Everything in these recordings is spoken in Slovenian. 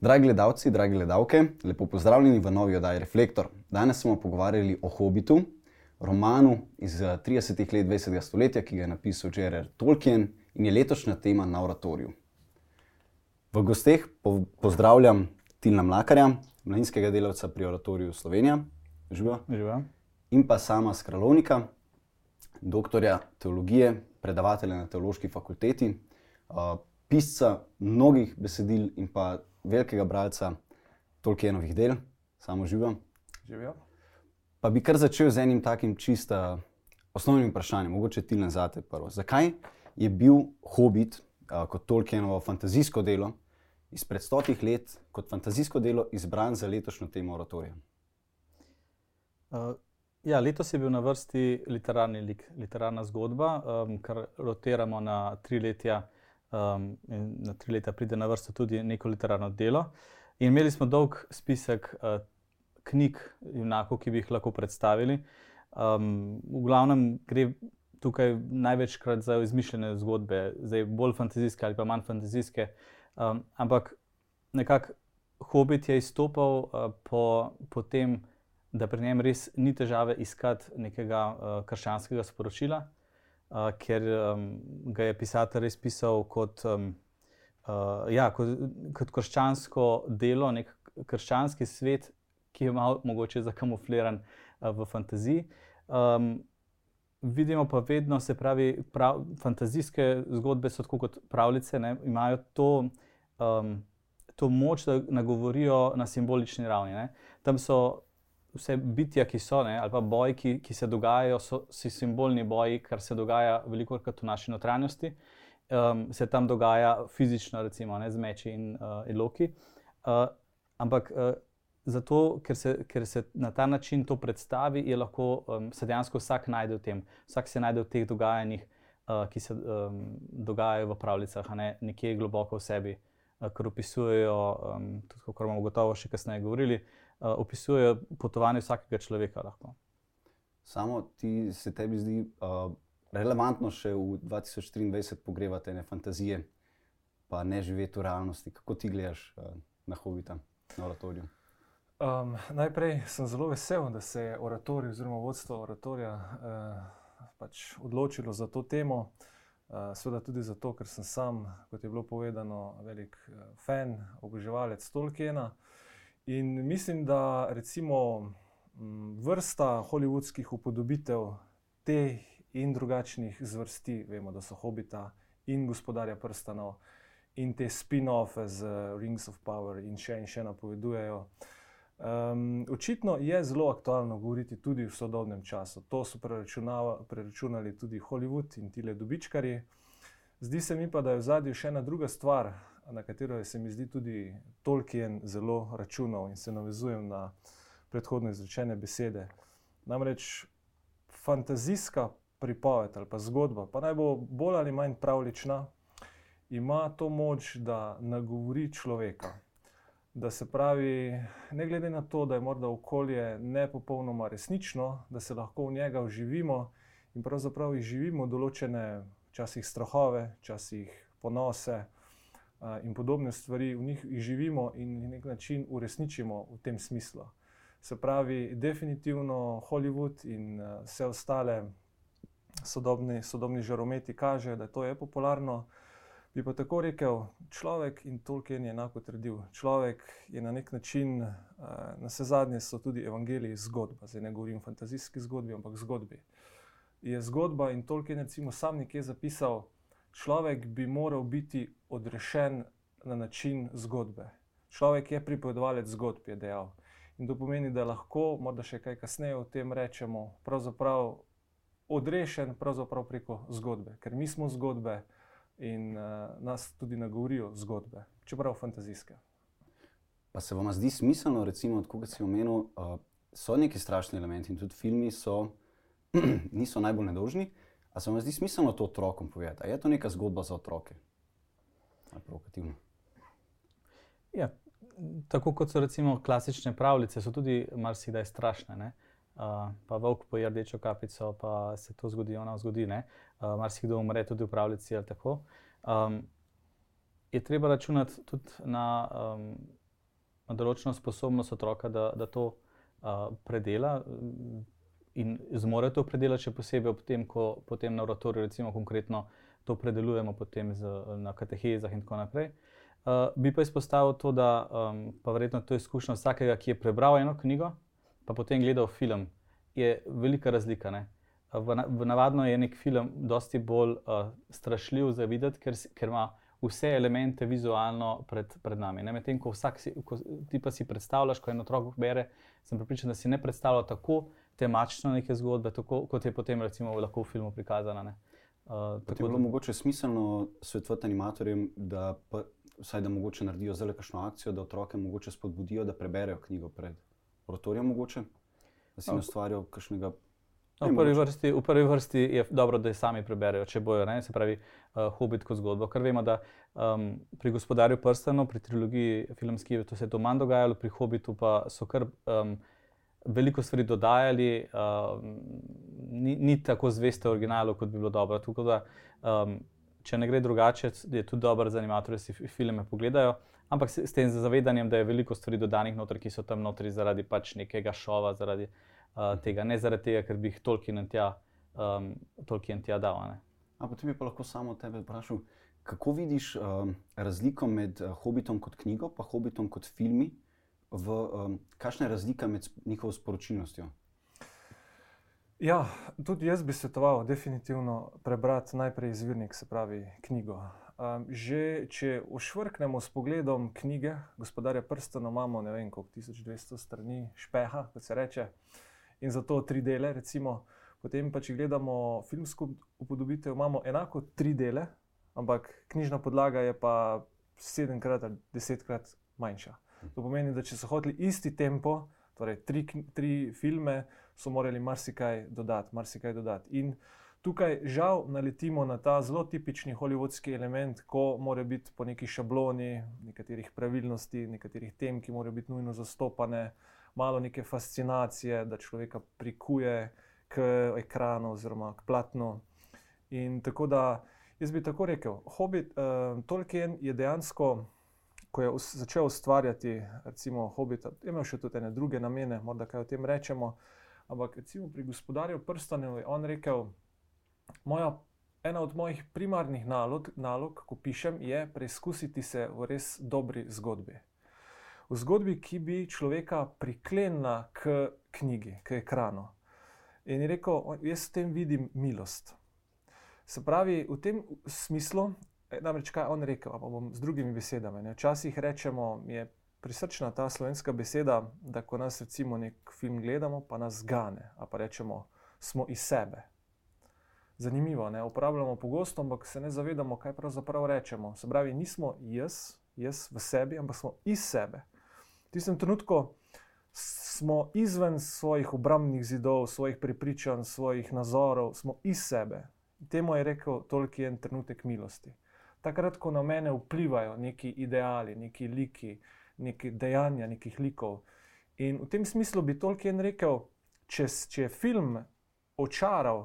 Dragi gledalci, dragi gledalke, lepo pozdravljeni v novi oddaji Reflektor. Danes smo pogovarjali o Hobbitu, romanu iz 30. let 20. stoletja, ki ga je napisal J.R.R. Tolkien in je letošnja tema na oratoriju. V gosteh po pozdravljam Tilna Mlakarja, mladinskega delavca pri oratoriju Slovenija, živa. Živa. In pa sama Skralovnika, doktorja teologije, predavatelja na teološki fakulteti, uh, pisca mnogih besedil in pa velikega bralca Tolkienovih del, samo živa. Živijo. Pa bi kar začel z enim takim čista osnovnim vprašanjem, mogoče ti nazate prvo. Zakaj je bil Hobbit uh, kot Tolkienovo fantazijsko delo izpred stotih let kot fantazijsko delo izbran za letošnjo temo oratorija? Uh, ja, letos je bil na vrsti literarni lik, literarna zgodba, um, kar rotiramo na tri letja. Um, in na tri leta pride na vrsto tudi neko literarno delo. In imeli smo dolg spisek uh, knjig, junakov, ki bi jih lahko predstavili. Um, v glavnem gre tukaj največkrat za izmišljene zgodbe, zdaj bolj fantazijske ali pa manj fantazijske. Um, ampak nekako Hobbit je izstopal uh, po, po tem, da pri njem res ni težave iskati nekega uh, krščanskega sporočila uh, ker um, ga je pisatelj res pisal kot, um, uh, ja, kot, kot krščansko delo, nek krščanski svet, ki je malo mogoče zakamufliran uh, v fantaziji. Um, vidimo pa vedno, se pravi, prav, fantazijske zgodbe so tako kot pravljice, ne, imajo to. Um, To moč, da nagovorijo na simbolični ravni. Ne. Tam so vse bitja, ki so, ne, ali pa boji, ki, ki se dogajajo, so simbolni boji, kar se dogaja veliko krat v naši notranjosti. Um, se tam dogaja fizično, recimo, ne, z meči in uh, eloki. Uh, ampak uh, zato, ker se, ker se na ta način to predstavi, je lahko um, se dejansko vsak najde v tem, vsak se najde v teh dogajanjih, uh, ki se um, dogajajo v pravljicah, ne nekje globoko v sebi, uh, kar opisujejo, um, tudi, kot bomo gotovo še kasneje govorili. Eh, opisujejo potovanje vsakega človeka. Lahko. Samo ti se tebi zdi uh, relevantno še v 2023 pogrevati ne fantazije, pa ne živeti v realnosti. Kako ti gledaš uh, na hobita, na oratoriju? Um, najprej sem zelo vesel, da se je oratorij oziroma vodstvo oratorija uh, pač odločilo za to temo. Uh, Sveda tudi zato, ker sem sam, kot je bilo povedano, velik uh, fan, oboževalec Tolkiena. Uh, In mislim, da recimo vrsta holivudskih upodobitev teh in drugačnih zvrsti, vemo, da so hobita in gospodarja prstanov in te spin-offe z Rings of Power in še in še napovedujejo. Um, očitno je zelo aktualno govoriti tudi v sodobnem času. To so preračunali tudi Hollywood in ti le dobičkari. Zdi se mi pa, da je v zadnjem še ena druga stvar, na katero se mi zdi tudi Tolkien zelo računal in se navezujem na predhodno izrečene besede. Namreč fantazijska pripoved ali pa zgodba, pa naj bo bolj ali manj pravlična, ima to moč, da nagovori človeka. Da se pravi, ne glede na to, da je morda okolje ne popolnoma resnično, da se lahko v njega uživimo in pravzaprav živimo določene, včasih strahove, včasih ponose, in podobne stvari, v njih živimo in na nek način uresničimo v tem smislu. Se pravi, definitivno Hollywood in vse ostale sodobni, sodobni žarometi kažejo, da to je popularno. Bi pa tako rekel, človek in Tolkien je enako trdil. Človek je na nek način, na vse zadnje so tudi evangeliji zgodba. Zdaj ne govorim o fantazijski zgodbi, ampak zgodbi. Je zgodba in Tolkien je sam nekje zapisal, človek bi moral biti odrešen na način zgodbe. Človek je pripovedovalec zgodb, je dejal. In to pomeni, da lahko, morda še kaj kasneje o tem rečemo, pravzaprav odrešen pravzaprav preko zgodbe, ker mi smo zgodbe in uh, nas tudi nagovorijo zgodbe, čeprav fantazijske. Pa se vam zdi smiselno, recimo, kot si omenil, uh, so neki strašni elementi in tudi filmi so, niso najbolj nedožni. A se vam zdi smiselno to otrokom povedati? Je to neka zgodba za otroke? Provokativno. Ja, tako kot so recimo klasične pravljice, so tudi marsikdaj strašne. Uh, pa volk poje rdečo kapico, pa se to zgodi, ona zgodi. Uh, marsikdo umre tudi v pravljici ali tako. Um, je treba računati tudi na um, določeno sposobnost otroka, da, da to uh, predela in zmore to predelati, še posebej ob tem, ko potem na oratoriju, recimo konkretno, to predelujemo potem z, na katehezah in tako naprej. Uh, bi pa izpostavil to, da um, pa verjetno to je izkušnja vsakega, ki je prebral eno knjigo, pa potem gledal film, je velika razlika. Ne? V, v navadno je nek film dosti bolj uh, strašljiv za videti, ker, ker ima vse elemente vizualno pred, pred nami. Medtem ko, si, ko ti pa si predstavljaš, ko eno otrok bere, sem pripričan, da si ne predstavlja tako temačno neke zgodbe, tako, kot je potem recimo lahko v filmu prikazana. Uh, tako je bilo da... mogoče smiselno svetovati animatorjem, da, pa, vsaj, da mogoče naredijo zelo kakšno akcijo, da otroke mogoče spodbudijo, da preberejo knjigo pred oratorijem, mogoče, da si no. ne ustvarijo kakšnega No, v, prvi vrsti, v prvi vrsti je dobro, da jih sami preberejo, če bojo, ne? se pravi, uh, hobit kot zgodbo. Ker vemo, da um, pri gospodarju prstano, pri trilogiji filmski, to se je to manj dogajalo, pri hobitu pa so kar um, veliko stvari dodajali, um, ni, ni tako zveste originalu, kot bi bilo dobro. Da, um, če ne gre drugače, je tudi dobro za animatorje, da si filme pogledajo. Ampak s, s tem zavedanjem, da je veliko stvari dodanih noter, ki so tam notri zaradi pač nekega šova, zaradi uh, tega, ne zaradi tega, ker bi jih Tolkien tja, um, Tolkien tja dal. Ampak potem bi pa lahko samo tebe vprašal, kako vidiš um, razliko med uh, Hobbitom kot knjigo in Hobbitom kot filmi, v, um, kakšna je razlika med njihovo sporočilnostjo? Ja, tudi jaz bi svetoval, definitivno prebrati najprej izvirnik, se pravi knjigo. Um, že če ušvrknemo s pogledom knjige, gospodarja prstana, imamo ne vem koliko, 1200 strani špeha, kot se reče. In zato tri dele. Recimo. Potem pa, če gledamo filmsko upodobitev, imamo enako tri dele, ampak knjižna podlaga je pa sedemkrat ali desetkrat manjša. To pomeni, da če so hoteli isti tempo, torej tri, tri filme, so morali marsikaj dodati, marsikaj dodati. In tukaj žal naletimo na ta zelo tipični holivudski element, ko mora biti po neki šabloni, nekaterih pravilnosti, nekaterih tem, ki morajo biti nujno zastopane malo neke fascinacije, da človeka prikuje k ekranu oziroma k platnu. In tako da jaz bi tako rekel, Hobbit, uh, Tolkien je dejansko, ko je začel ustvarjati, recimo Hobbit, imel še tudi neke druge namene, morda kaj o tem rečemo. Ampak recimo pri gospodarju prstanov je on rekel, moja. Ena od mojih primarnih nalog, nalog, ko pišem, je preizkusiti se v res dobri zgodbi v zgodbi, ki bi človeka priklenila k knjigi, k ekranu. In je rekel, jaz s tem vidim milost. Se pravi, v tem smislu, namreč kaj on rekel, pa bom z drugimi besedami. Včasih rečemo, je prisrčna ta slovenska beseda, da ko nas recimo nek film gledamo, pa nas gane, a pa rečemo, smo iz sebe. Zanimivo, ne uporabljamo pogosto, ampak se ne zavedamo, kaj pravzaprav rečemo. Se pravi, nismo jaz, jaz v sebi, ampak smo iz sebe. V tistem trenutku smo izven svojih obrambnih zidov, svojih prepričanj, svojih nazorov, smo iz sebe. Temu je rekel Tolkien trenutek milosti. Takrat, ko na mene vplivajo neki ideali, neki liki, neki dejanja, nekih likov. In v tem smislu bi Tolkien rekel, če, če je film očaral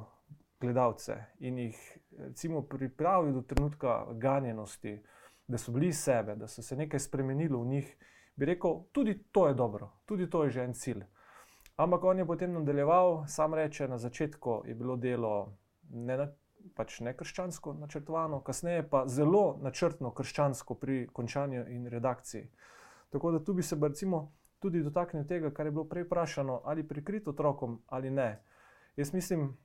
gledalce in jih recimo, pripravil do trenutka ganjenosti, da so bili sebe, da so se nekaj spremenilo v njih bi rekel, tudi to je dobro, tudi to je že en cilj. Ampak on je potem nadaljeval, sam reče, na začetku je bilo delo ne, pač ne krščansko načrtovano, kasneje pa zelo načrtno krščansko pri končanju in redakciji. Tako da tu bi se recimo tudi dotaknil tega, kar je bilo prej vprašano, ali prikriti otrokom ali ne. Jaz mislim,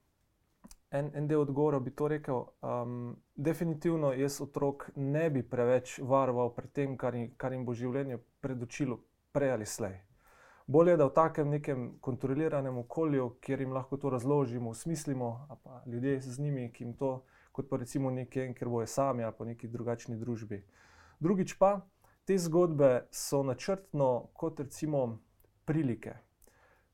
en, en del odgovora bi to rekel. Um, definitivno jaz otrok ne bi preveč varoval pred tem, kar, kar jim bo življenje predočilo, prej ali slej. Bolje, da v takem nekem kontroliranem okolju, kjer jim lahko to razložimo, usmislimo, pa ljudje z njimi, ki jim to, kot pa recimo nekje, ker bojo sami ali pa neki drugačni družbi. Drugič pa, te zgodbe so načrtno kot recimo prilike.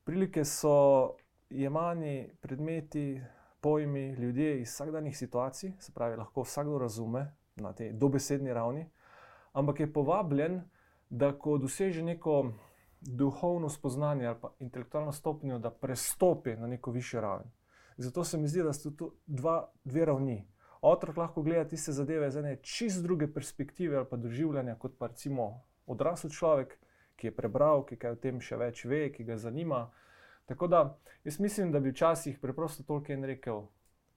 Prilike so jemani predmeti, pojmi, ljudje iz vsakdanjih situacij, se pravi, lahko vsakdo razume na tej dobesedni ravni, ampak je povabljen, da ko doseže neko duhovno spoznanje ali pa intelektualno stopnjo, da prestopi na neko višjo raven. Zato se mi zdi, da so tu dva, dve ravni. Otrok lahko gleda tiste zadeve iz ene čist druge perspektive ali pa doživljanja, kot pa recimo odrasel človek, ki je prebral, ki kaj o tem še več ve, ki ga zanima. Tako da jaz mislim, da bi včasih preprosto Tolkien rekel: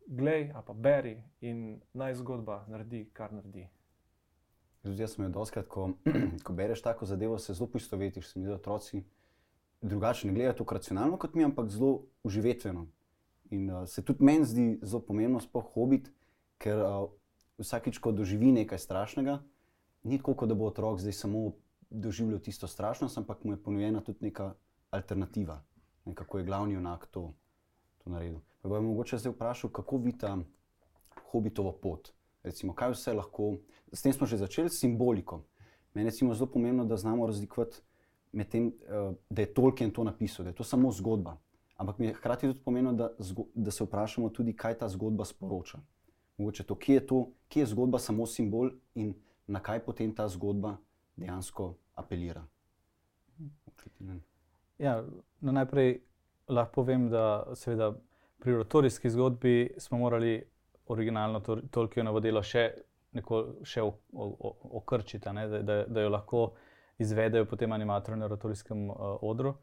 Glej, a pa beri in naj zgodba naredi, kar naredi. Zdaj, sem jo doskrat, ko, ko bereš tako zadevo, se zelo poistovetiš. Se mi zdi, da otroci drugače ne gledajo tako racionalno kot mi, ampak zelo uživetveno. In uh, se tudi meni zdi zelo pomembno, sploh hobit, ker uh, vsakič, ko doživi nekaj strašnega, ni tako, da bo otrok zdaj samo doživljal tisto strašnost, ampak mu je ponujena tudi neka alternativa, ne, kako je glavni junak to, to naredil. Pa bi mogoče zdaj vprašal, kako vidite hobitovo pot. Recimo, kaj vse lahko, s tem smo že začeli, s simboliko. Meni je zelo pomembno, da znamo razlikovati med tem, uh, da je Tolkien to napisal, da je to samo zgodba. Ampak mi je hkrati tudi pomenilo, da, da se vprašamo tudi, kaj ta zgodba sporoča. Mogoče to, kje je to, kje je zgodba samo simbol in na kaj potem ta zgodba dejansko apelira. Ja, no najprej lahko povem, da seveda pri rotorijski zgodbi smo morali originalno Tolkienovo delo še, neko, še okrčiti, da, da, da jo lahko izvedejo potem animatorji na rotorijskem uh, odru.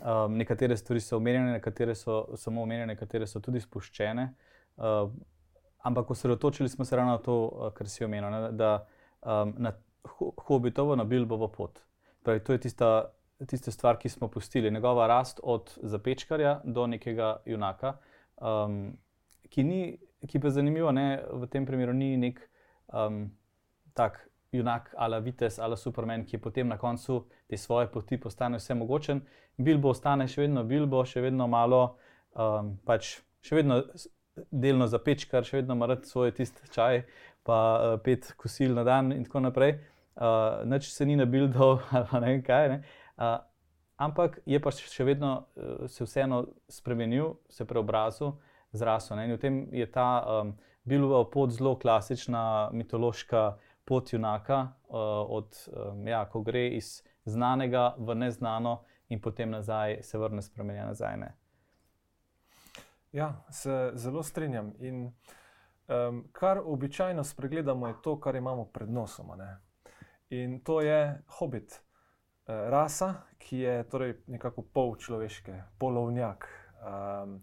Um, nekatere stvari so omenjene, nekatere so samo omenjene, nekatere so tudi spuščene. Uh, ampak osredotočili smo se ravno na to, uh, kar si omenil, ne, da um, na hobitovo, na Bilbovo pot. Pravi, to je tista, tista stvar, ki smo pustili, njegova rast od zapečkarja do nekega junaka, um, ki, ni, ki pa je zanimivo, ne, v tem primeru ni nek um, tak junak ali Vites ali Superman, ki potem na koncu te svoje poti postane vse mogočen. Bilbo ostane še vedno Bilbo, še vedno malo, um, pač še vedno delno zapečkar, še vedno mrd svoj tisti čaj, pa uh, pet kosil na dan in tako naprej. Uh, Noč se ni nabil do ali ne vem kaj. Ne? Uh, ampak je pa še vedno uh, se vseeno spremenil, se preobrazil, zrasel. In v tem je ta um, Bilbova pot zelo klasična, mitološka pot junaka, uh, od, um, ja, ko gre iz znanega v neznano in potem nazaj, se vrne spremenjen nazaj. Ne. Ja, se zelo strinjam. In, um, kar običajno spregledamo, je to, kar imamo pred nosom. Ne? In to je hobit, uh, rasa, ki je torej nekako pol človeške, polovnjak. Um,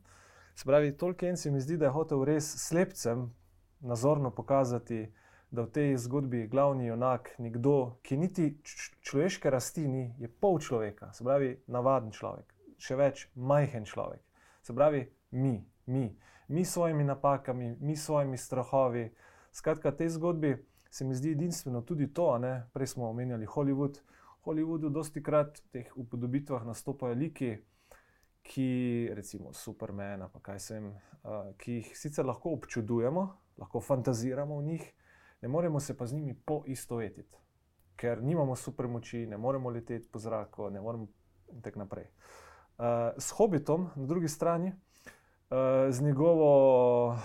se pravi, Tolkien se mi zdi, da je hotel res slepcem nazorno pokazati, da v tej zgodbi je glavni junak nekdo, ki niti človeške rasti ni, je pol človeka, se pravi, navaden človek, še več, majhen človek. Se pravi, mi, mi, mi s svojimi napakami, mi s svojimi strahovi. Skratka, tej zgodbi se mi zdi edinstveno tudi to, ne? prej smo omenjali Hollywood. V Hollywoodu dosti krat v teh upodobitvah nastopajo liki, ki, recimo Superman, pa kaj sem, uh, ki jih sicer lahko občudujemo, lahko fantaziramo v njih, ne moremo se pa z njimi poistovetiti, ker nimamo super moči, ne moremo leteti po zraku, ne moremo in tako naprej. Uh, s hobitom, na drugi strani, uh, z njegovo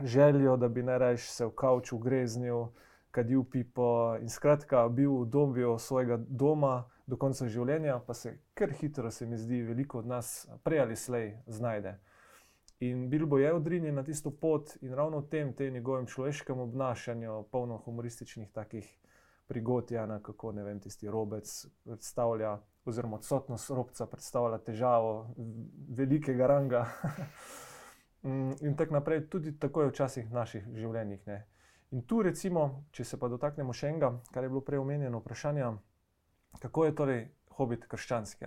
željo, da bi najraje se v kavču greznil, kadil pipo in skratka bil v domu svojega doma do konca življenja, pa se kar hitro, se mi zdi, veliko od nas prej ali slej znajde. In Bilbo je odrinjen na tisto pot in ravno v tem, tem njegovem človeškem obnašanju, polno humorističnih takih prigod, ja, na kako ne vem, tisti robec predstavlja, oziroma odsotnost robca predstavlja težavo velikega ranga. in tako naprej, tudi tako je včasih v naših življenjih. Ne. In tu, recimo, če se pa dotaknemo še enega, kar je bilo prej omenjeno, vprašanje, kako je torej hobit krščanski.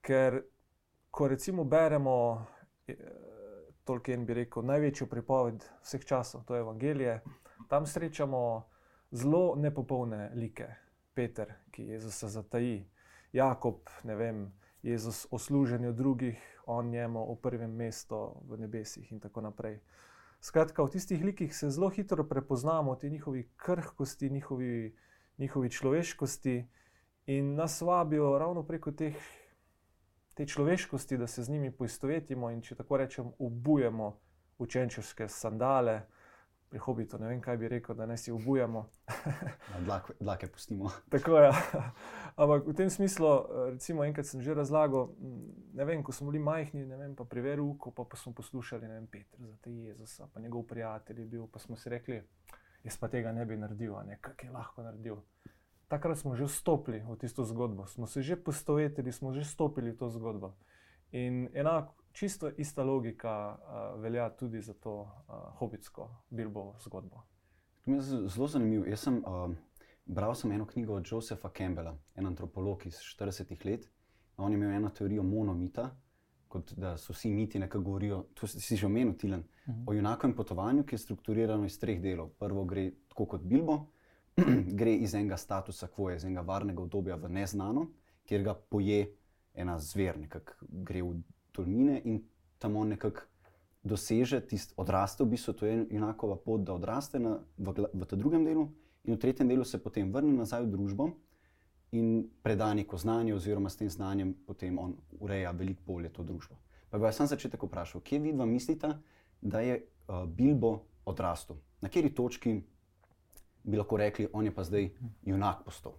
Ker, ko recimo beremo Tolkien bi rekel, največjo pripoved vseh časov, to je Evangelije. Tam srečamo zelo nepopolne like. Peter, ki Jezusa zataji, Jakob, ne vem, Jezus o služenju drugih, on njemu v prvem mestu v nebesih in tako naprej. Skratka, v tistih likih se zelo hitro prepoznamo, te njihovi krhkosti, njihovi, njihovi človeškosti in nas vabijo ravno preko teh te človeškosti, da se z njimi poistovetimo in če tako rečem, obujemo učenčevske sandale. Pri hobitu ne vem, kaj bi rekel, da ne si obujemo. Dlake, dlake pustimo. Tako je. Ja. Ampak v tem smislu, recimo, enkrat sem že razlagal, ne vem, ko smo bili majhni, ne vem, pa pri veruku, pa, pa smo poslušali, ne vem, Petr za te Jezusa, pa njegov prijatelj je bil, pa smo si rekli, jaz pa tega ne bi naredil, ne, kak je lahko naredil. Takrat smo že vstopili v tisto zgodbo, smo se že postovetili, smo že stopili v to zgodbo. In enako, čisto ista logika uh, velja tudi za to uh, hobitsko Bilbovo zgodbo. To je zelo zanimivo. Jaz sem uh, bral sem eno knjigo od Josefa Campbella, en antropolog iz 40-ih let. On je imel eno teorijo monomita, kot da so vsi miti nekako govorijo, to si že omenil, Tilen, uh -huh. o junakovem potovanju, ki je strukturirano iz treh delov. Prvo gre tako kot Bilbo, gre iz enega statusa quo, iz enega varnega obdobja v neznano, kjer ga poje ena zver, nekako gre v tolmine in tam on nekako doseže tisti odrastel, v bistvu to je junakova pot, da odraste na, v, v tem drugem delu, in v tretjem delu se potem vrne nazaj v družbo in preda neko znanje, oziroma s tem znanjem potem on ureja veliko bolje to družbo. Pa bi vas sam začetek vprašal, kje vi dva mislite, da je uh, Bilbo odrastel? Na kateri točki bi lahko rekli, on je pa zdaj junak postal?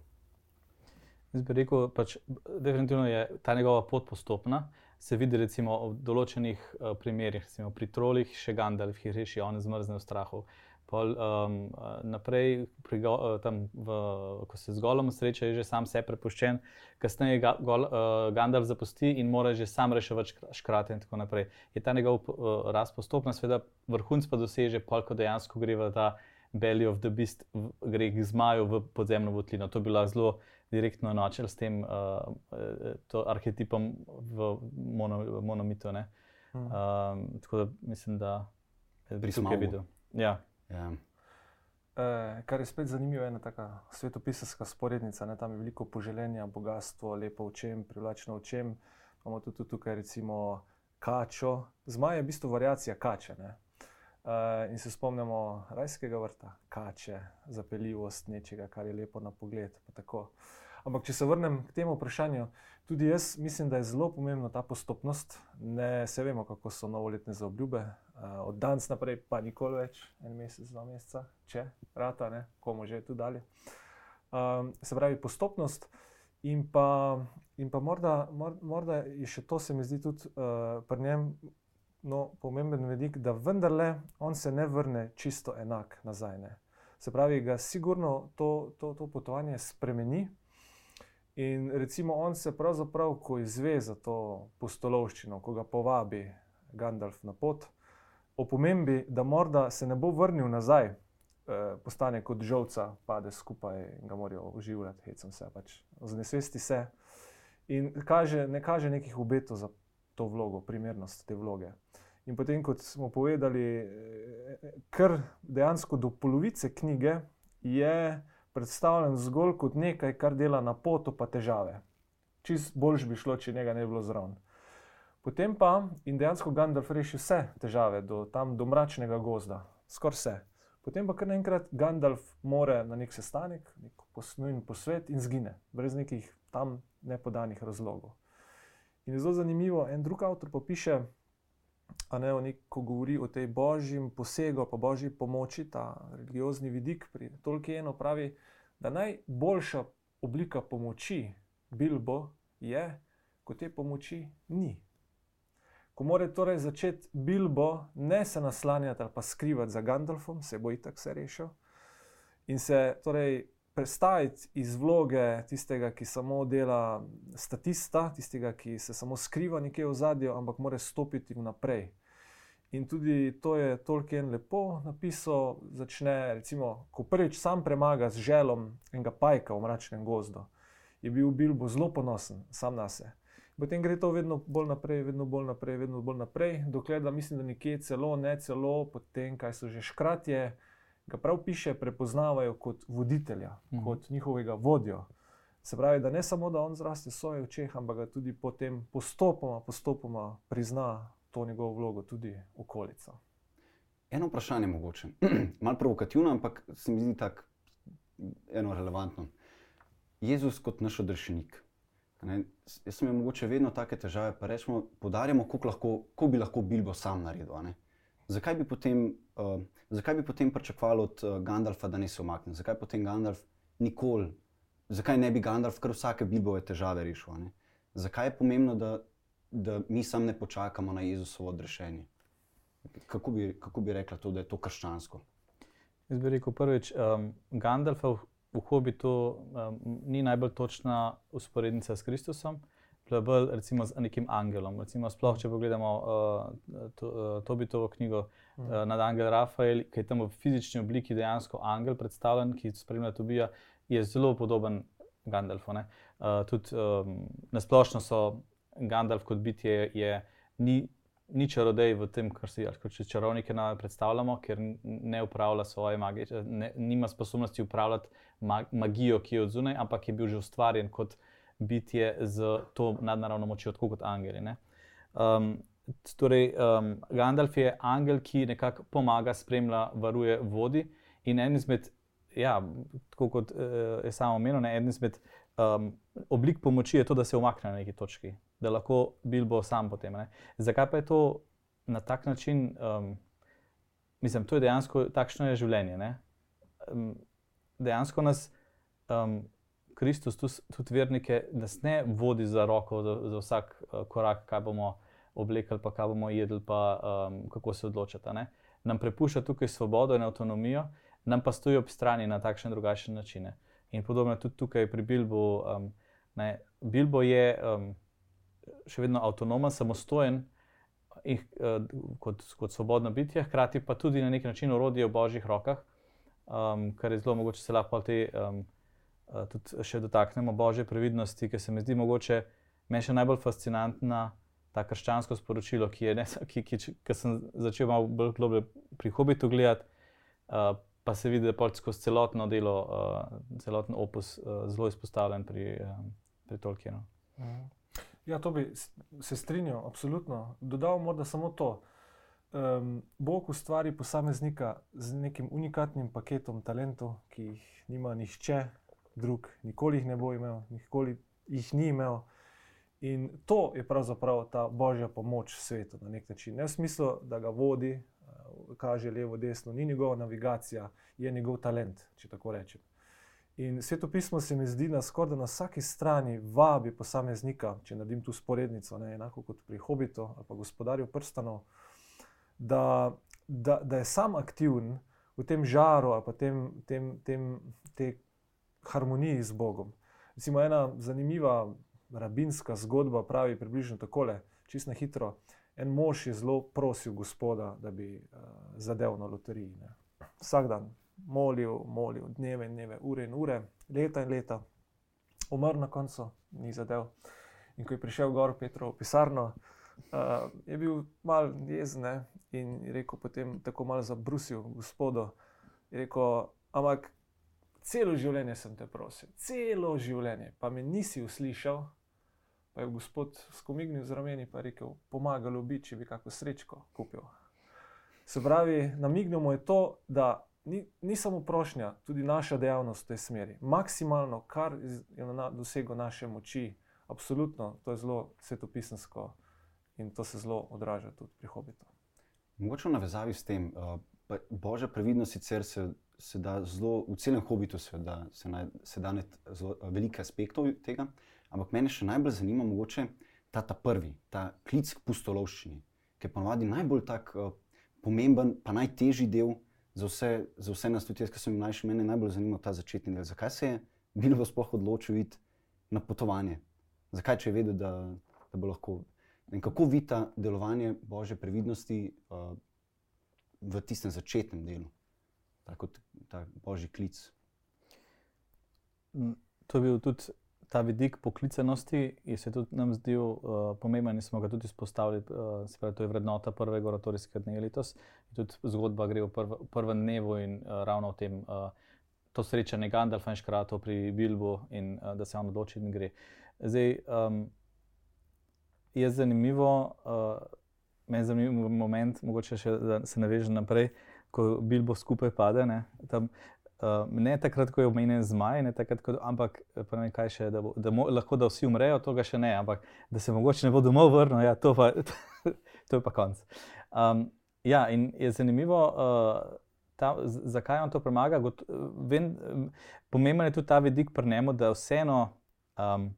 Jaz bi rekel, da definitivno je ta njegova pot postopna. Se vidi recimo v določenih uh, primerih, recimo pri trolih, še Gandalf, ki reši, on zmrzne v strahu. Pol, um, naprej, go, tam, v, ko se z golom sreča, je že sam se prepuščen, kasneje ga gol, uh, Gandalf zapusti in mora že sam reševati škrate in tako naprej. Je ta njegov uh, rast postopna, seveda vrhunc pa doseže, pol, ko dejansko gre v ta Belly of the Beast, v, gre k zmaju v podzemno votlino. To bi bila zelo direktno enočil s tem uh, arhetipom v mono, monomitu. Hmm. Um, tako da mislim, da bi tukaj videl. Ja. Ja. E, kar je spet zanimivo, je ena taka svetopisaska sporednica. Ne? Tam je veliko poželjenja, bogatstvo, lepo očem, privlačno očem. Imamo tudi tukaj recimo kačo. Zmaj je v bistvu variacija kače. Ne? Uh, in se spomnimo rajskega vrta, kače, zapeljivost nečega, kar je lepo na pogled. Ampak, če se vrnem k temu vprašanju, tudi jaz mislim, da je zelo pomembna ta postopnost. Ne se vemo, kako so novoletne zaobljube, uh, od danes naprej pa nikoli več, en mesec, dva meseca, če rata, ne, komu že tu dalje. Um, se pravi, postopnost in pa, in pa morda, morda je še to, se mi zdi tudi uh, pri njem. No, pomemben vidik, da vendarle on se ne vrne čisto enak nazaj. Ne. Se pravi, da sigurno to, to, to potovanje spremeni, In recimo on se pravzaprav, ko izve za to postolovščino, ko ga povabi Gandalf na pot, o pomembi, da morda se ne bo vrnil nazaj, eh, postane kot žovca, pade skupaj in ga morajo uživati, hecam se, pač znesvesti se. In kaže, ne kaže nekih obetov za to vlogo, primernost te vloge. In potem, kot smo povedali, eh, kar dejansko do polovice knjige je predstavljen zgolj kot nekaj, kar dela na potu, pa težave. Čist boljš bi šlo, če njega ne bi bilo zraven. Potem pa in dejansko Gandalf reši vse težave, do tam do mračnega gozda, skoraj vse. Potem pa kar naenkrat Gandalf more na nek sestanek, nek posnujen posvet in zgine, brez nekih tam nepodanih razlogov. In je zelo zanimivo, en drug avtor pa piše, ne nek, ko govori o tej božjim posegu, pa božji pomoči, ta religiozni vidik pri Tolkienu, pravi, da najboljša oblika pomoči Bilbo je, ko te pomoči ni. Ko mora torej začeti Bilbo ne se naslanjati ali pa skrivati za Gandalfom, se bo itak vse rešil, in se torej prestaviti iz vloge tistega, ki samo dela statista, tistega, ki se samo skriva nekje v zadju, ampak mora stopiti vnaprej. In tudi to je Tolkien lepo napisal. Začne, recimo, ko prvič sam premaga z želom enega pajka v mračnem gozdu, je bil Bilbo zelo ponosen sam na sebe. Potem gre to vedno bolj naprej, vedno bolj naprej, vedno bolj naprej, dokler da mislim, da nekje celo, ne celo, potem kaj so že škratje ga prav piše, prepoznavajo kot voditelja, mhm. kot njihovega vodjo. Se pravi, da ne samo, da on zraste v svojih očeh, ampak da tudi potem postopoma, postopoma prizna to njegovo vlogo tudi okolica. Eno vprašanje je mogoče, malo provokativno, ampak se mi zdi tako eno relevantno. Jezus kot naš odrešenik. Ne, jaz sem imel mogoče vedno take težave, pa rečemo, podarjamo, koliko bi lahko Bilbo sam naredil zakaj bi potem, uh, zakaj bi potem pričakovali od uh, Gandalfa, da ne se umakne? Zakaj potem Gandalf nikoli, zakaj ne bi Gandalf kar vsake bibove težave rešil? Ne? Zakaj je pomembno, da, da mi sam ne počakamo na Jezusovo odrešenje? Kako bi, kako bi rekla to, da je to krščansko? Jaz bi rekel prvič, um, Gandalfov v Hobitu um, ni najbolj točna usporednica s Kristusom, bolj recimo z nekim angelom. Recimo, sploh, če pogledamo uh, to, uh, Tobitovo knjigo uh, nad Angel Rafael, ki je tam v fizični obliki dejansko angel predstavljen, ki spremlja Tobija, je zelo podoben Gandalfu. Uh, tudi um, nasplošno so Gandalf kot bitje je, ni ni čarodej v tem, kar si kot čarovnike predstavljamo, ker ne upravlja svoje magije, ne, nima sposobnosti upravljati magijo, ki je od zunaj, ampak je bil že ustvarjen kot bitje z to nadnaravno močjo, tako kot angeli. Um, torej, um, Gandalf je angel, ki nekako pomaga, spremlja, varuje vodi in en izmed, ja, tako kot uh, je samo omenjeno, en izmed um, oblik pomoči je to, da se umakne na neki točki da lahko Bilbo sam potem. Ne? Zakaj pa je to na tak način? Um, mislim, to je dejansko takšno je življenje. Um, dejansko nas um, Kristus, tudi vernike, nas ne vodi za roko, za, za vsak uh, korak, kaj bomo oblekli, pa kaj bomo jedli, pa um, kako se odločiti. Ne? Nam prepušča tukaj svobodo in avtonomijo, nam pa stoji ob strani na takšne in drugačne načine. In podobno tudi tukaj pri Bilbu. Um, Bilbo je um, še vedno avtonomen, samostojen in, uh, kot, kot svobodno bitje, hkrati pa tudi na nek način urodje v božjih rokah, um, kar je zelo mogoče se lahko te, um, tudi še dotaknemo božje previdnosti, ki se mi zdi mogoče meni še najbolj fascinantna. Ta krščansko sporočilo, ki, je, ne, ki, ki, ki sem začel malo bolj globlje pri hobitu gledati, uh, pa se vidi, da je skozi celotno delo, uh, celoten opus uh, zelo izpostavljen pri, um, pri Tolkienu. Mhm. Ja, to bi se strinjal, absolutno. Dodal morda samo to. Um, Bog ustvari posameznika z nekim unikatnim paketom talentov, ki jih nima nihče drug, nikoli jih ne bo imel, nikoli jih ni imel. In to je pravzaprav ta božja pomoč svetu na nek način. Ne v smislu, da ga vodi, eh, kaže levo, desno, ni njegova navigacija, je njegov talent, če tako rečem. In svetopismo se mi zdi, da skoraj na vsaki strani vabi posameznika, če naredim tu sporednico, ne, enako kot pri Hobitu ali pa gospodarju prstanov, da, da, da je sam aktiven v tem žaru ali pa tem, tem, tem, te harmoniji z Bogom. Recimo ena zanimiva rabinska zgodba pravi približno takole, čisto na hitro. En mož je zelo prosil gospoda, da bi uh, zadev na loteriji. Ne. Vsak dan, molil, molil, dneve in dneve, ure in ure, leta in leta, umrl na koncu, ni zadev. In ko je prišel gor Petro v pisarno, uh, je bil mal jezen in je rekel potem tako malo zabrusil gospodu. Je rekel, ampak celo življenje sem te prosil, celo življenje, pa me nisi uslišal. Pa je gospod skomignil z rameni in rekel: Pomagalo bi, če bi kakšno srečko kupil. Se pravi, namignil mu je to, da ni, ni samo prošnja, tudi naša dejavnost v tej smeri. Maksimalno, kar je na dosegu naše moči, absolutno, to je zelo svetopisansko in to se zelo odraža tudi pri hobitu. Mogoče v navezavi s tem, uh, božja previdnost sicer se, se da zelo v celem hobitu, se da, se naj, se da zelo uh, veliko aspektov tega, ampak mene še najbolj zanima mogoče ta, ta prvi, ta klic k pustolovščini, ki je ponovadi najbolj tak uh, pomemben, pa najtežji del za vse, za vse nas, tudi jaz, ki sem mlajši, meni najbolj zanima ta začetni del. Zakaj se je Bilbo sploh odločil iti na potovanje? Zakaj, če je vedel, da, da bo lahko. In kako vidi ta delovanje Božje previdnosti uh, v tistem začetnem delu, tako kot ta Božji klic? Mm, to je bil tudi ta vidik poklicenosti je se tudi nam zdel uh, pomemben in smo ga tudi izpostavili. Uh, pravi, to je vrednota prvega oratorijskega dne letos. Tudi zgodba gre v, prv, prvem dnevu in uh, ravno v tem, uh, to srečanje Gandalfa in Škratov pri Bilbu in uh, da se on odloči in gre. Zdaj, um, je zanimivo, uh, meni je zanimiv moment, mogoče še da se navežem naprej, ko Bilbo skupaj pade. Ne, tam, Uh, ne takrat, ko je omenjen zmaj, ne takrat, ko, ampak eh, ne vem, kaj še, da, bo, da mo, lahko da vsi umrejo, to ga še ne, ampak da se mogoče ne bo domov vrnil, ja, to, pa, to je pa konc. Um, ja, in je zanimivo, uh, ta, zakaj on to premaga. Got, vem, pomemben je tudi ta vidik pri njemu, da vseeno um,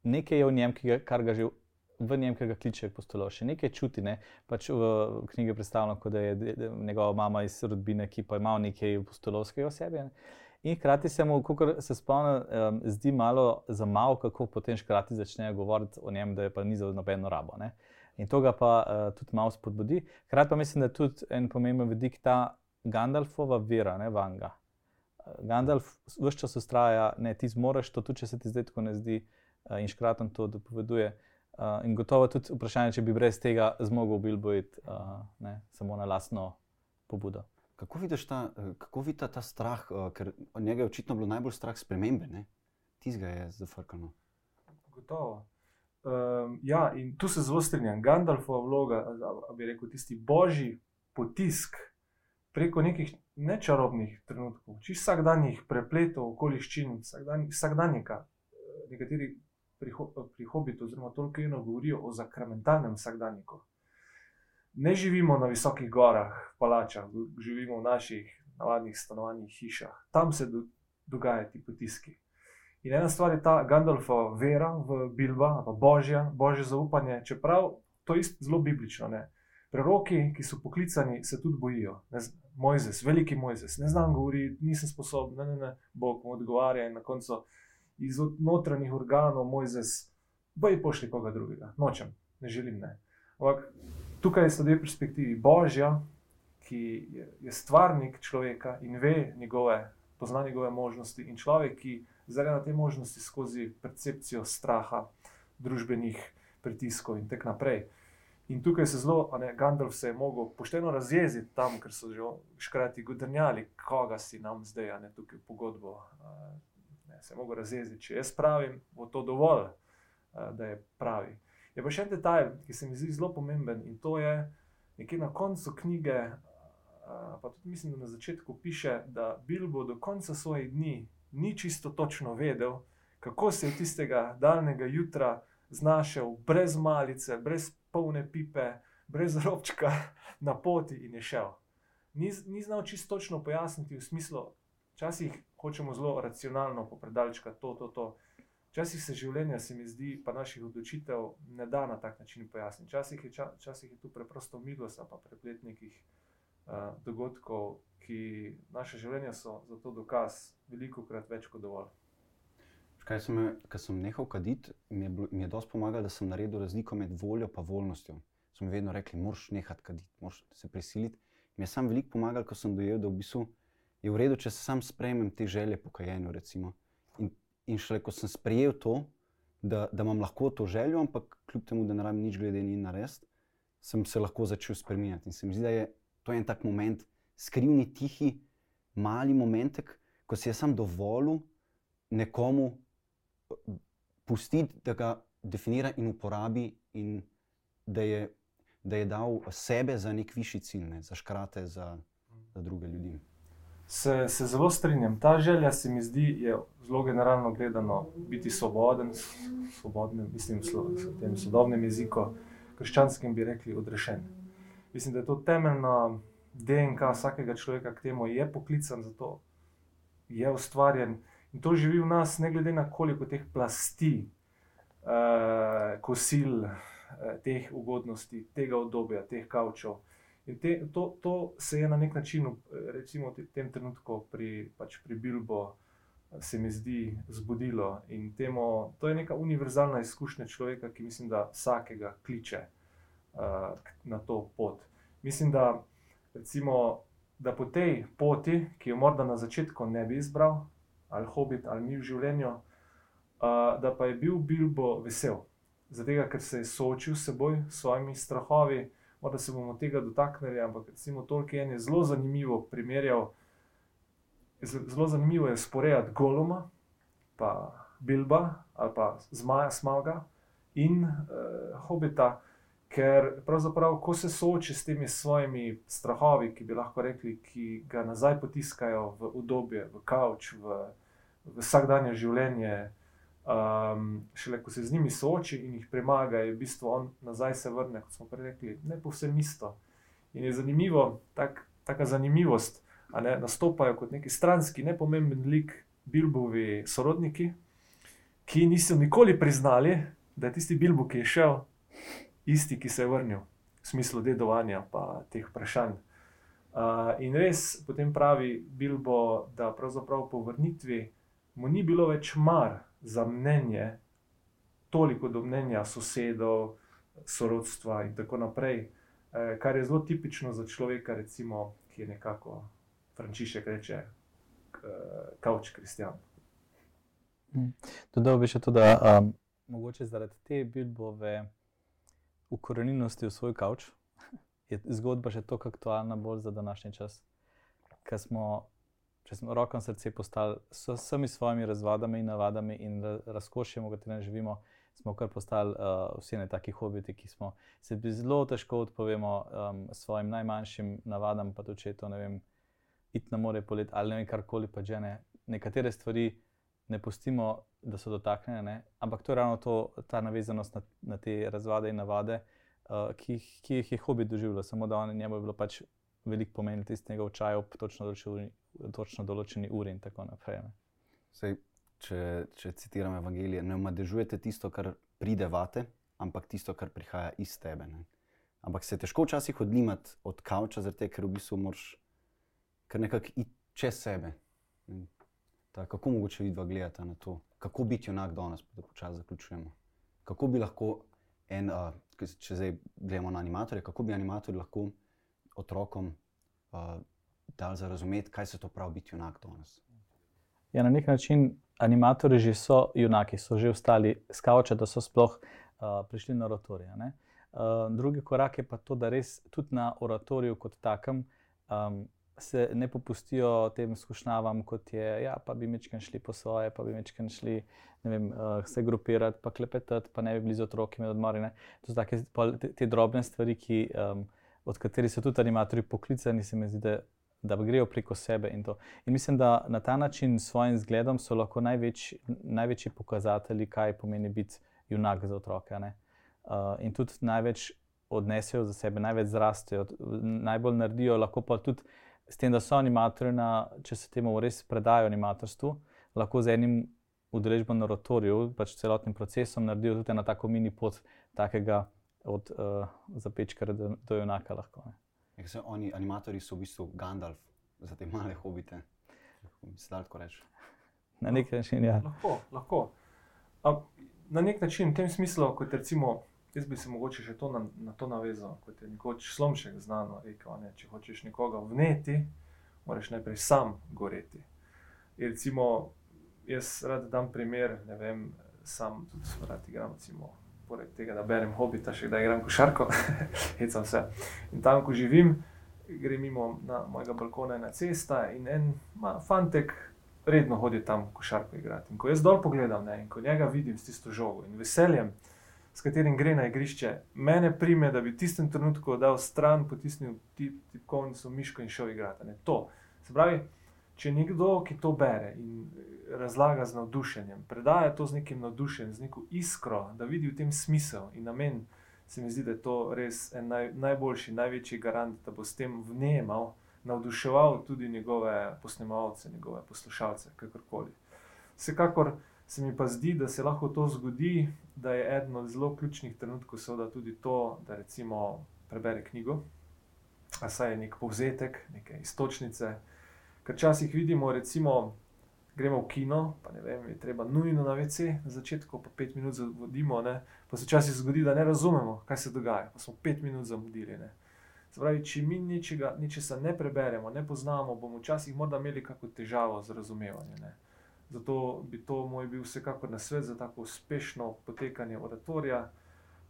nekaj je v njem, ga, kar ga že v njem, ki ga kliče postolo, še nekaj čuti. Ne? Pač v knjigi predstavljamo, da je njegova mama iz rodbine, ki pa ima nekaj postolovskega v sebi. Ne? In hkrati se mu, kot se spomnim, um, zdi malo za malo, kako potem škrati začnejo govoriti o njem, da je pa ni za nobeno rabo. Ne? In to ga pa uh, tudi malo spodbudi. Hkrati pa mislim, da je tudi en pomemben vidik ta Gandalfova vera, ne vanga. Gandalf vse čas ustraja, da ti zmoriš to, tudi če se ti zdaj tako ne zdi, uh, in škratom to dopoveduje. Uh, in gotovo tudi vprašanje, če bi brez tega zmogel Bilbo iti uh, samo na lastno pobudo. Kako vidiš ta, kako vidi ta, strah, uh, ker njega je očitno bilo najbolj strah spremembe, tizga je zafrkano. Gotovo. Um, ja, in tu se zelo strinjam. Gandalfova vloga, da bi rekel, tisti božji potisk preko nekih nečarobnih trenutkov, čisto vsakdanjih prepletov, okoliščin, vsakdanjika. Nekateri pri hobitu, oziroma Tolkienu, govorijo o zakramentalnem vsakdanjiku. Ne živimo na visokih gorah, palačah, živimo v naših navadnih stanovanjih, hišah. Tam se do, dogajajo ti potiski. In ena stvar je ta Gandalfova vera v Bilba, pa božja, božje zaupanje, čeprav to je zelo biblično. Ne? Preroki, ki so poklicani, se tudi bojijo. Mojzes, veliki Mojzes, ne znam govoriti, nisem sposoben, ne, ne, ne, Bog mu odgovarja in na koncu iz notranjih organov Mojzes, boj pošli koga drugega, nočem, ne želim. Ne. Ampak tukaj so dve perspektivi. Božja, ki je, je stvarnik človeka in ve njegove, pozna njegove možnosti, in človek, ki zaradi te možnosti skozi percepcijo straha, družbenih pritiskov in tako naprej. In tukaj se zelo, ne, Gandalf se je mogel pošteno razjeziti tam, ker so že škrati godrnjali, koga si nam zdaj, a ne tukaj pogodbo. Se mogel razjeziti, če jaz pravim, bo to dovolj, da je pravi. Je pa še en detajl, ki se mi zdi zelo pomemben in to je nekje na koncu knjige, pa tudi mislim, da na začetku piše, da Bilbo do konca svojih dni ni čisto točno vedel, kako se je tistega daljnega jutra znašel brez malice, brez polne pipe, brez robčka na poti in je šel. Ni, ni znal čisto točno pojasniti v smislu, včasih hočemo zelo racionalno popredalčkati to, to, to. Včasih se življenje, se mi zdi, pa naših odločitev ne da na tak način pojasniti. Včasih je, včasih je tu preprosto milost, pa preplet nekih uh, dogodkov, ki naše življenje so za to dokaz, veliko krat več kot dovolj. Kaj sem, ko sem nehal kaditi, mi je, mi je dosti pomagalo, da sem naredil razliko med voljo in voljnostjo. Smo vedno rekli, moraš nehati kaditi, moraš se prisiliti. Mi je sam veliko pomagalo, ko sem dojel, da v bistvu je v redu, če se sam sprejmem te želje po kajenju. Recimo. In šele ko sem sprejel to, da, da imam lahko to željo, ampak kljub temu, da ne rabim nič glede njih narediti, sem se lahko začel spremenjati. In se mi zdi, da je to en tak moment, skrivni, tihi, mali momentek, ko si jaz sam dovolil nekomu pustiti, da ga definira in uporabi, in da je, da je dal sebe za nek višji cilj, ne, za škrate, za, za druge ljudi. Se, se zelo strinjam. Ta želja se mi zdi, je zelo generalno gledano, biti svoboden, svoboden mislim, v tem sodobnem jeziku, krščanskem bi rekli, odrešen. Mislim, da je to temeljna DNK vsakega človeka, k temu je poklican, zato je ustvarjen in to živi v nas, ne glede na koliko teh plasti, uh, kosil, uh, teh ugodnosti, tega obdobja, teh kavčov. In te, to, to se je na nek način, recimo v tem trenutku, pri, pač pri Bilbo, se mi zdi zbudilo. In temo, to je neka univerzalna izkušnja človeka, ki mislim, da vsakega kliče uh, na to pot. Mislim, da, recimo, da po tej poti, ki jo morda na začetku ne bi izbral, ali hobit, ali mi v življenju, uh, da pa je bil Bilbo vesel. Zato, ker se je soočil s seboj, s svojimi strahovi da se bomo tega dotaknili, ampak recimo Tolkien je zelo zanimivo primerjal, zelo zanimivo je sporediti Goloma, pa Bilba ali pa Zmaja Smaga in uh, Hobita, ker pravzaprav, ko se sooči s temi svojimi strahovi, ki bi lahko rekli, ki ga nazaj potiskajo v udobje, v kavč, v, v vsakdanje življenje. Um, šele ko se z njimi sooči in jih premaga, je v bistvu on nazaj se vrne, kot smo prej rekli, ne povsem isto. In je zanimivo, tak, taka zanimivost, da ne, nastopajo kot neki stranski, nepomemben lik Bilbovi sorodniki, ki niso nikoli priznali, da je tisti Bilbo, ki je šel, isti, ki se je vrnil, v smislu dedovanja in teh vprašanj. Uh, in res potem pravi Bilbo, da pravzaprav po vrnitvi mu ni bilo več mar za mnenje, toliko do mnenja sosedov, sorodstva in tako naprej, eh, kar je zelo tipično za človeka, recimo, ki je nekako, Frančišek reče, kauč kristjan. Dodal bi še to, da um, mogoče zaradi te Bilbove ukorenjenosti v svoj kauč je zgodba še tako aktualna, bolj za današnji čas. Ker smo, če smo roko na srce postali s vsemi svojimi razvadami in navadami in razkošjem, v katerem živimo, smo kar postali uh, vsi ne taki hobiti, ki smo se zelo težko odpovemo um, svojim najmanjšim navadam, pa tudi če je to, ne vem, iti na more polet ali ne vem, karkoli pa že ne. Nekatere stvari ne pustimo, da so dotaknjene, ne? ampak to je ravno to, ta navezanost na, na te razvade in navade, uh, ki, ki jih je hobi doživljal, samo da njemu je bilo pač veliko pomenilo tistega v čaju ob točno, točno določeni uri in tako naprej. Sej, če, če citiram Evangelije, ne omadežujete tisto, kar pride vate, ampak tisto, kar prihaja iz tebe. Ne? Ampak se težko včasih odlimati od kavča, zato ker v bistvu moraš kar nekako iti čez sebe. Ta, kako mogoče vidva gledati na to, kako biti junak danes, da počasi zaključujemo. Kako bi lahko en, uh, če zdaj gledamo na animatorje, kako bi animatorji lahko otrokom uh, dali za razumeti, kaj se to pravi biti junak danes. Ja, na nek način animatorji že so junaki, so že ostali skavče, da so sploh uh, prišli na oratorije. Uh, drugi korak je pa to, da res tudi na oratoriju kot takem um, se ne popustijo tem skušnjavam, kot je, ja, pa bi mečken šli po svoje, pa bi mečken šli vem, uh, se grupirati, pa klepetati, pa ne bi blizu otroki med odmori. Ne. To so take, te, te drobne stvari, ki, um, od katerih so tudi animatorji poklicani, se mi zdi, da, da grejo preko sebe. In, in mislim, da na ta način s svojim zgledom so lahko največ, največji pokazatelji, kaj pomeni biti junak za otroke. Uh, in tudi največ odnesejo za sebe, največ zrastejo, najbolj naredijo, lahko pa tudi s tem, da so animatorji, na, če se temu res predajo animatorstvu, lahko z enim udeležbo na rotorju, pač celotnim procesom, naredijo tudi na tako mini pot, takega od uh, zapečka do, junaka. Lahko, ja, se, oni, animatorji so v bistvu Gandalf za te male hobite. Se da tako reči? Na nek način, ja. Lahko, lahko. A, na nek način, v tem smislu, kot recimo. Jaz bi se mogoče še to na, na to navezal, kot je nekoč slomšek znano rekel. Ne? Če hočeš nekoga vneti, moraš najprej sam goreti. In recimo, jaz rad dam primer, ne vem, sam tudi rad igram. Recimo, poleg tega, da berem hobita, še kdaj igram košarko, hecam se. In tam, ko živim, grem mimo na mojega balkona na cesta in en ma, fantek. Redno hodi tam košarko igrati. In ko jaz dol pogledam ne, in ko njega vidim s tisto žogo in veseljem, s katerim gre na igrišče, mene prime, da bi v tistem trenutku dal stran, potisnil tip, tipkovnico, miško in šel igrati. Ne? To. Se pravi, če nekdo, ki to bere in razlaga z navdušenjem, predaja to z nekim navdušenjem, z neko iskro, da vidi v tem smisel in namen, se mi zdi, da je to res naj, najboljši, največji garant, da bo s tem vnemal, navduševal tudi njegove posnemovalce, njegove poslušalce, kakorkoli. Vsekakor se mi pa zdi, da se lahko to zgodi, da je eden od zelo ključnih trenutkov, seveda tudi to, da recimo prebere knjigo, a saj je nek povzetek, neke istočnice. Ker včasih vidimo, recimo, gremo v kino, pa ne vem, je treba nujno na VC, na začetku pa pet minut zavodimo, ne? pa se včasih zgodi, da ne razumemo, kaj se dogaja, pa smo pet minut zamudili. Ne? Pravi, če mi ničega, ničesa ne preberemo, ne poznamo, bomo včasih morda imeli kakšno težavo z razumevanjem. Zato bi to moj bil vsekakor na svet za tako uspešno potekanje oratorija.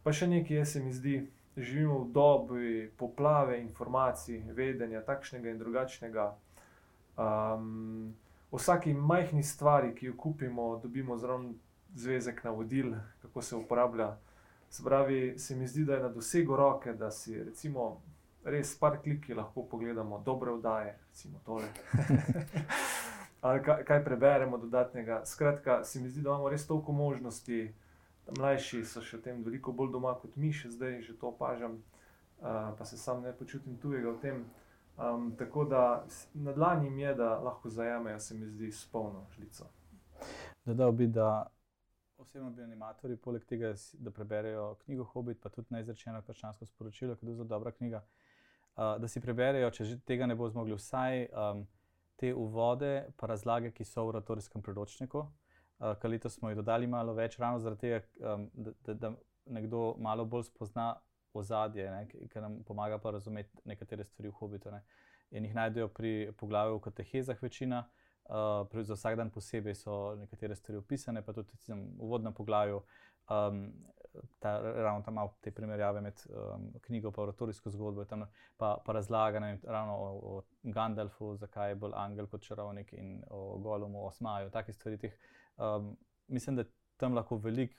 Pa še nekaj, se mi zdi, živimo v dobi poplave informacij, vedenja, takšnega in drugačnega. Um, vsaki majhni stvari, ki jo kupimo, dobimo zraven zvezek navodil, kako se uporablja. Spravi, se mi zdi, da je na dosegu roke, da si recimo res par kliki lahko pogledamo dobre vdaje, recimo tole. ali kaj, kaj preberemo dodatnega. Skratka, se mi zdi, da imamo res toliko možnosti. Mlajši so še v tem veliko bolj doma kot mi, še zdaj že to opažam, uh, pa se sam ne počutim tujega v tem. Um, tako da na dlanji je, da lahko zajamejo, se mi zdi, s polno žlico. Dodal bi, da osebno bi animatorji, poleg tega, da preberejo knjigo Hobbit, pa tudi najzrečeno krščansko sporočilo, ki je zelo dobra knjiga, uh, da si preberejo, če že tega ne bo zmogli, vsaj um, te uvode, pa razlage, ki so v oratorijskem priročniku. Uh, Kar letos smo jih dodali malo več, ravno zaradi tega, um, da, da, da nekdo malo bolj spozna ozadje, ne, ki nam pomaga pa razumeti nekatere stvari v hobitu. Ne. In jih najdejo pri poglavju o katehezah, večina, uh, za vsak dan posebej so nekatere stvari opisane, pa tudi v uvodnem poglavju. Um, ta, ravno tam imamo te primerjave med um, knjigo in oratorijsko zgodbo, tam pa, pa razlaga ne, ravno o, o Gandalfu, zakaj je bolj angel kot čarovnik in o Golumu, o Smaju, takih stvari. Teh, um, mislim, da tam lahko veliko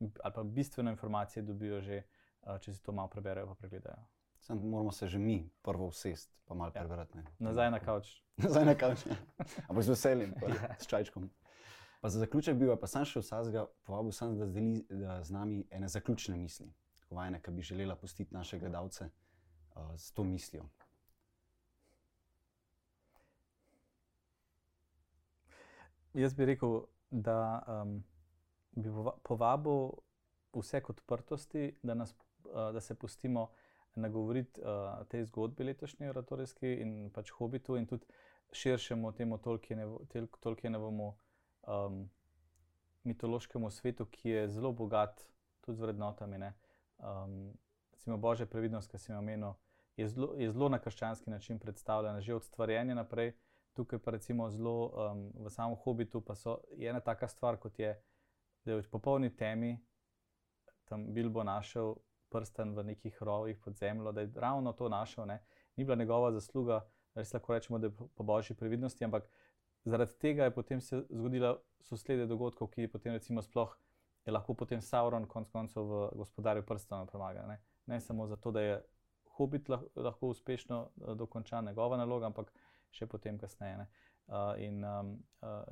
ali pa bistveno informacije dobijo že če si to malo preberejo, pa pregledajo. Sam moramo se že mi prvo usesti, pa malo ja. prebrati. Nazaj na kavč. Nazaj na kavč. Ja. Ampak z veseljem, ja. s čajčkom. Pa za zaključek bi pa sam še vsega povabil, sam, da zdeli da z nami ene zaključne misli, vajne, ki bi želela pustiti naše gledalce uh, s to mislijo. Jaz bi rekel, da um, bi povabil vse k odprtosti, da nas Eh, da se pustimo nagovoriti uh, tej zgodbi letošnji oratorijski in pač hobitu, in tudi širšemu temu Tolkienovemu um, mitološkemu svetu, ki je zelo bogat tudi z vrednotami. Um, recimo Božja previdnost, ki sem jo omenil, je zelo, je zelo na krščanski način predstavljena, že od stvarjenja naprej. Tukaj pa recimo zelo um, v samem hobitu, pa so ena taka stvar, kot je, da je v popolni temi tam Bilbo našel prsten v nekih rovih pod zemljo, da je ravno to našel. Ne. Ni bila njegova zasluga, res lahko rečemo, da je po božji previdnosti, ampak zaradi tega je potem se zgodila soslede dogodkov, ki je potem recimo sploh. Je lahko potem Sauron, konec koncev, v gospodarju prstov pomaga. Ne? ne samo zato, da je hobit lahko, lahko uspešno uh, dokončan njegova naloga, ampak še potem kasneje. Uh, in um, uh,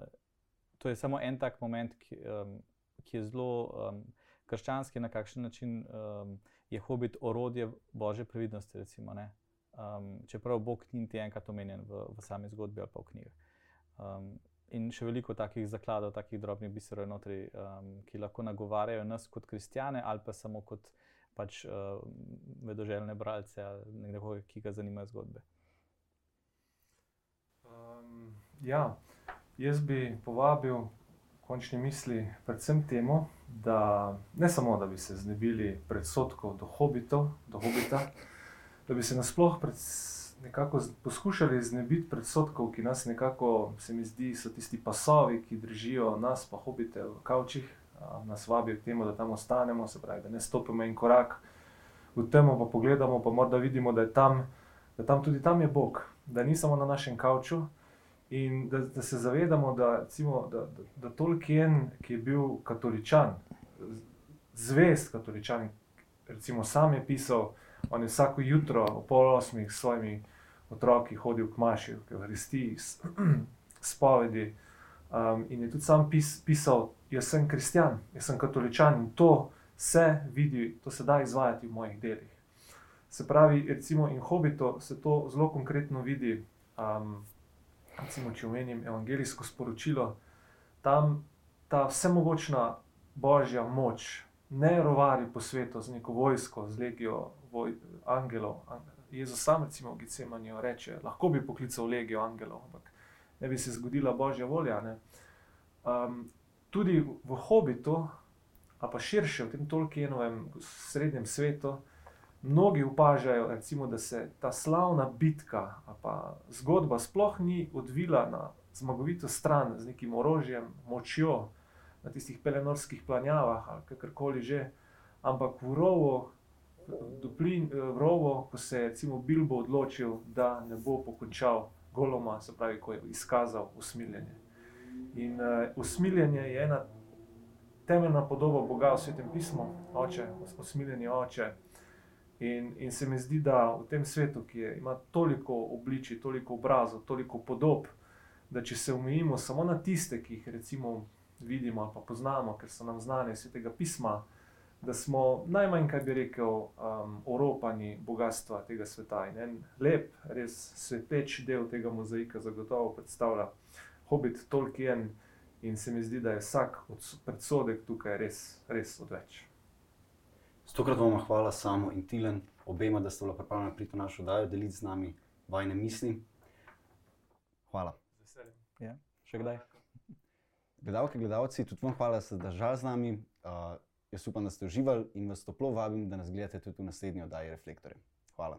to je samo en tak moment, ki, um, ki je zelo. Um, krščanski, na kakšen način um, je hobit orodje božje previdnosti. Recimo, um, čeprav Bog ni niti enkrat omenjen v, v sami zgodbi ali pa v knjigah. Um, in še veliko takih zakladov, takih drobnih biserov, notri, um, ki lahko nagovarjajo nas kot kristijane ali pa samo kot pač, uh, vedoželjne bralce ali nekdo, ki ga zanimajo zgodbe. Um, ja, jaz bi povabil končni misli predvsem temu, da ne samo, da bi se znebili predsodkov do hobitov, do hobita, da bi se nasploh pred, nekako poskušali znebiti predsodkov, ki nas nekako, se mi zdi, so tisti pasovi, ki držijo nas, pa hobite v kavčih, nas vabijo k temu, da tam ostanemo, se pravi, da ne stopimo en korak v temo, pa pogledamo, pa morda vidimo, da je tam, da tam tudi tam je Bog, da ni samo na našem kavču. In da, da se zavedamo, da, recimo, da, da, da Tolkien, ki je bil katoličan, zvest katoličan, recimo sam je pisal, on je vsako jutro ob pol osmih s svojimi otroki hodil k Maši, k Hristiji, spovedi. Um, in je tudi sam pis, pisal, jaz sem kristjan, jaz sem katoličan in to se vidi, to se da izvajati v mojih delih. Se pravi, recimo in hobito se to zelo konkretno vidi. Um, recimo, če omenim evangelijsko sporočilo, tam ta vsemogočna božja moč ne rovari po svetu z neko vojsko, z legijo voj, angelov. Jezus sam, recimo, v Gicemanijo reče: lahko bi poklical legijo angelov, ampak ne bi se zgodila božja volja. Um, tudi v hobitu, a pa širše v tem Tolkienovem srednjem svetu mnogi opažajo, recimo, da se ta slavna bitka, pa zgodba sploh ni odvila na zmagovito stran z nekim orožjem, močjo na tistih pelenorskih planjavah ali kakorkoli že, ampak v rovu. Duplin, v rovo, ko se je recimo Bilbo odločil, da ne bo pokončal goloma, se pravi, ko je izkazal usmiljenje. In uh, usmiljenje je ena temeljna podoba Boga v svetem pismu, oče, usmiljenje oče. In, in se mi zdi, da v tem svetu, ki je, ima toliko obličij, toliko obrazov, toliko podob, da če se omejimo samo na tiste, ki jih recimo vidimo ali pa poznamo, ker so nam znane iz tega pisma, da smo najmanj, kaj bi rekel, um, oropani bogatstva tega sveta. In en lep, res sveteč del tega mozaika zagotovo predstavlja Hobbit Tolkien. In se mi zdi, da je vsak predsodek tukaj res, res odveč. Stokrat vam hvala samo in Tilen, obema, da ste bila pripravljena priti v našo oddajo, deliti z nami vajne misli. Hvala. Ja, še kdaj? Gledalke, gledalci, tudi vam hvala, da ste držali z nami. Uh, jaz upam, da ste uživali in vas toplo vabim, da nas gledate tudi v naslednji oddaji Reflektorja. Hvala.